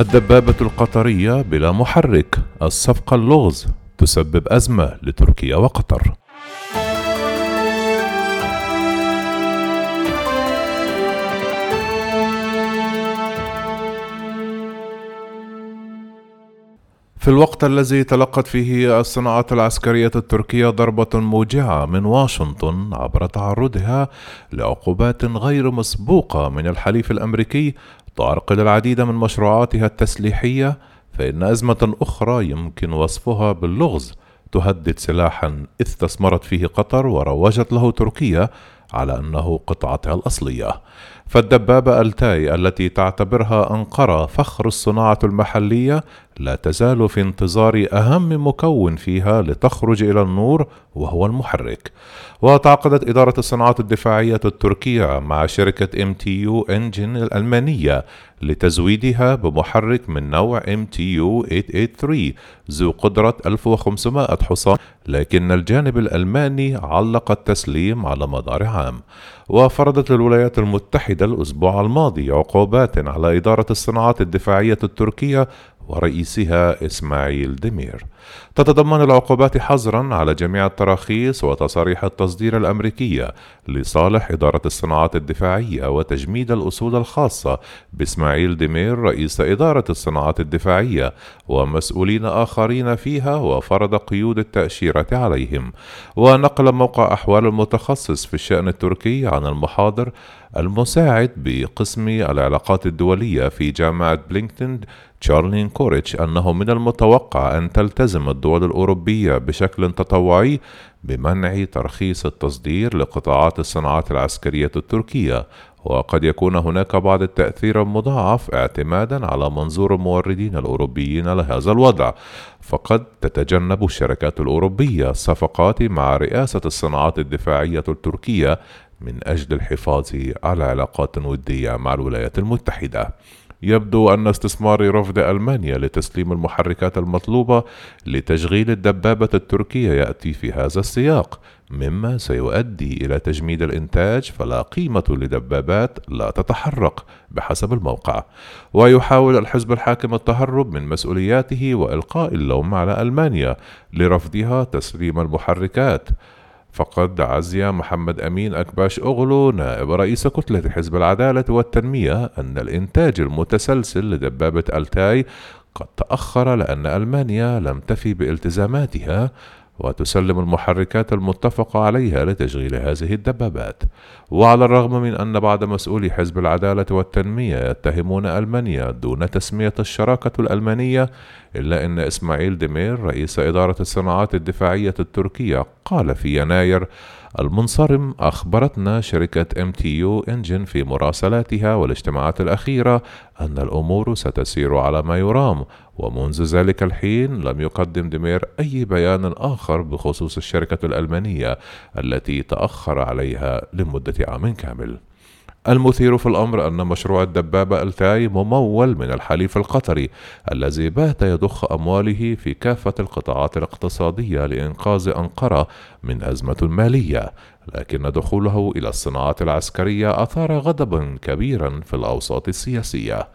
الدبابة القطرية بلا محرك. الصفقة اللغز تسبب أزمة لتركيا وقطر. في الوقت الذي تلقت فيه الصناعات العسكرية التركية ضربة موجعة من واشنطن عبر تعرضها لعقوبات غير مسبوقة من الحليف الأمريكي تعرقل العديد من مشروعاتها التسليحية فإن أزمة أخرى يمكن وصفها باللغز. تهدد سلاحا استثمرت فيه قطر وروجت له تركيا على أنه قطعتها الأصلية. فالدبابة التاي التي تعتبرها أنقرة فخر الصناعة المحلية لا تزال في انتظار أهم مكون فيها لتخرج إلى النور وهو المحرك. وتعاقدت إدارة الصناعات الدفاعية التركية مع شركة MTU Engine الألمانية لتزويدها بمحرك من نوع MTU 883 ذو قدرة 1500 حصان لكن الجانب الألماني علق التسليم على مدار عام. وفرضت الولايات المتحدة الأسبوع الماضي عقوبات على إدارة الصناعات الدفاعية التركية ورئيسها إسماعيل دمير. تتضمن العقوبات حظرا على جميع التراخيص وتصاريح التصدير الأمريكية لصالح إدارة الصناعات الدفاعية وتجميد الأصول الخاصة بإسماعيل دمير رئيس إدارة الصناعات الدفاعية ومسؤولين آخرين فيها وفرض قيود التأشيرة عليهم. ونقل موقع أحوال المتخصص في الشأن التركي عن المحاضر المساعد بقسم العلاقات الدولية في جامعة بلينكتون تشارلين كوريتش أنه من المتوقع أن تلتزم الدول الأوروبية بشكل تطوعي بمنع ترخيص التصدير لقطاعات الصناعات العسكرية التركية وقد يكون هناك بعض التأثير المضاعف اعتمادا على منظور الموردين الأوروبيين لهذا الوضع. فقد تتجنب الشركات الأوروبية الصفقات مع رئاسة الصناعات الدفاعية التركية من أجل الحفاظ على علاقات ودية مع الولايات المتحدة. يبدو أن استثمار رفض ألمانيا لتسليم المحركات المطلوبة لتشغيل الدبابة التركية يأتي في هذا السياق مما سيؤدي إلى تجميد الإنتاج فلا قيمة لدبابات لا تتحرك بحسب الموقع. ويحاول الحزب الحاكم التهرب من مسؤولياته وإلقاء اللوم على ألمانيا لرفضها تسليم المحركات. فقد عزي محمد أمين أكباش أغلو نائب رئيس كتلة حزب العدالة والتنمية أن الإنتاج المتسلسل لدبابة ألتاي قد تأخر لأن ألمانيا لم تفي بالتزاماتها وتسلم المحركات المتفق عليها لتشغيل هذه الدبابات. وعلى الرغم من أن بعض مسؤولي حزب العدالة والتنمية يتهمون ألمانيا دون تسمية الشراكة الألمانية إلا أن إسماعيل دمير رئيس إدارة الصناعات الدفاعية التركية قال في يناير المنصرم أخبرتنا شركة MTU Engine في مراسلاتها والاجتماعات الأخيرة أن الأمور ستسير على ما يرام ومنذ ذلك الحين لم يقدم دمير أي بيان آخر بخصوص الشركة الألمانية التي تأخر عليها لمدة عام كامل. المثير في الأمر أن مشروع الدبابة التاي ممول من الحليف القطري الذي بات يضخ أمواله في كافة القطاعات الاقتصادية لإنقاذ أنقرة من أزمة مالية. لكن دخوله إلى الصناعات العسكرية أثار غضبا كبيرا في الأوساط السياسية.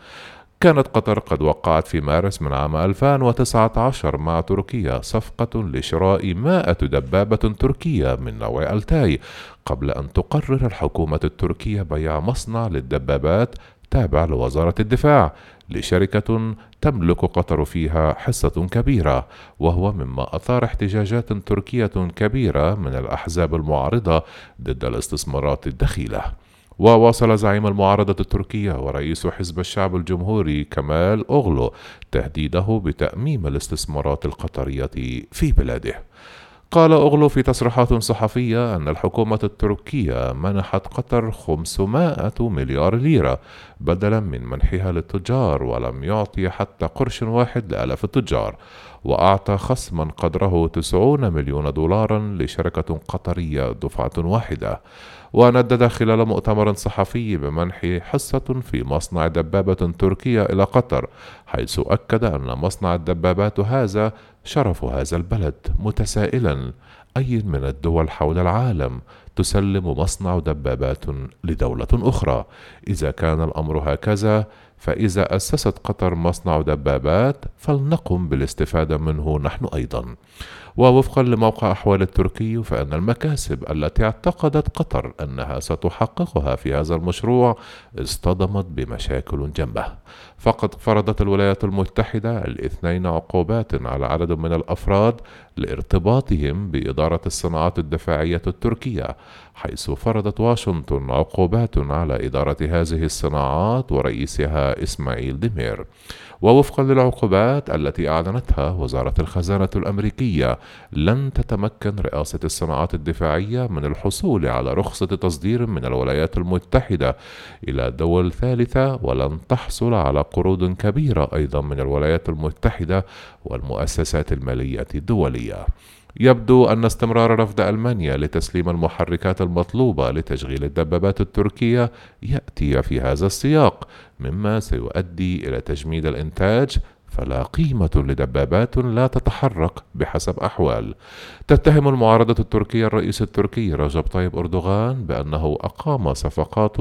كانت قطر قد وقعت في مارس من عام 2019 مع تركيا صفقة لشراء 100 دبابة تركية من نوع ألتاي قبل أن تقرر الحكومة التركية بيع مصنع للدبابات تابع لوزارة الدفاع لشركة تملك قطر فيها حصة كبيرة وهو مما أثار احتجاجات تركية كبيرة من الأحزاب المعارضة ضد الاستثمارات الدخيلة. وواصل زعيم المعارضة التركية ورئيس حزب الشعب الجمهوري كمال أوغلو تهديده بتأميم الاستثمارات القطرية في بلاده. قال أوغلو في تصريحات صحفية أن الحكومة التركية منحت قطر 500 مليار ليرة بدلا من منحها للتجار ولم يعطي حتى قرش واحد لآلاف التجار. وأعطى خصما قدره 90 مليون دولارا لشركة قطرية دفعة واحدة. وندد خلال مؤتمر صحفي بمنح حصة في مصنع دبابة تركية إلى قطر حيث أكد أن مصنع الدبابات هذا شرف هذا البلد متسائلا. أي من الدول حول العالم تسلم مصنع دبابات لدولة أخرى؟ إذا كان الأمر هكذا فإذا أسست قطر مصنع دبابات فلنقم بالاستفادة منه نحن أيضا. ووفقا لموقع أحوال التركي فإن المكاسب التي اعتقدت قطر أنها ستحققها في هذا المشروع اصطدمت بمشاكل جمة. فقد فرضت الولايات المتحدة الاثنين عقوبات على عدد من الأفراد لارتباطهم بإدارة الصناعات الدفاعية التركية حيث فرضت واشنطن عقوبات على إدارة هذه الصناعات ورئيسها إسماعيل ديمير ووفقا للعقوبات التي أعلنتها وزارة الخزانة الأمريكية لن تتمكن رئاسة الصناعات الدفاعية من الحصول على رخصة تصدير من الولايات المتحدة إلى دول ثالثة ولن تحصل على قروض كبيرة أيضا من الولايات المتحدة والمؤسسات المالية الدولية. يبدو أن استمرار رفض ألمانيا لتسليم المحركات المطلوبة لتشغيل الدبابات التركية يأتي في هذا السياق مما سيؤدي إلى تجميد الإنتاج فلا قيمة لدبابات لا تتحرك بحسب أحوال. تتهم المعارضة التركية الرئيس التركي رجب طيب أردوغان بأنه أقام صفقات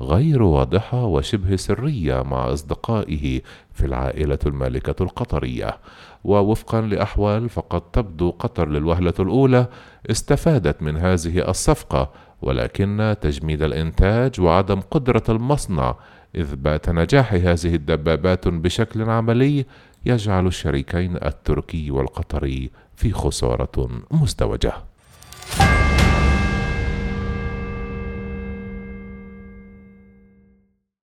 غير واضحة وشبه سرية مع أصدقائه في العائلة المالكة القطرية. ووفقا لأحوال فقد تبدو قطر للوهلة الأولى استفادت من هذه الصفقة ولكن تجميد الإنتاج وعدم قدرة المصنع إثبات نجاح هذه الدبابات بشكل عملي يجعل الشريكين التركي والقطري في خسارة مزدوجة.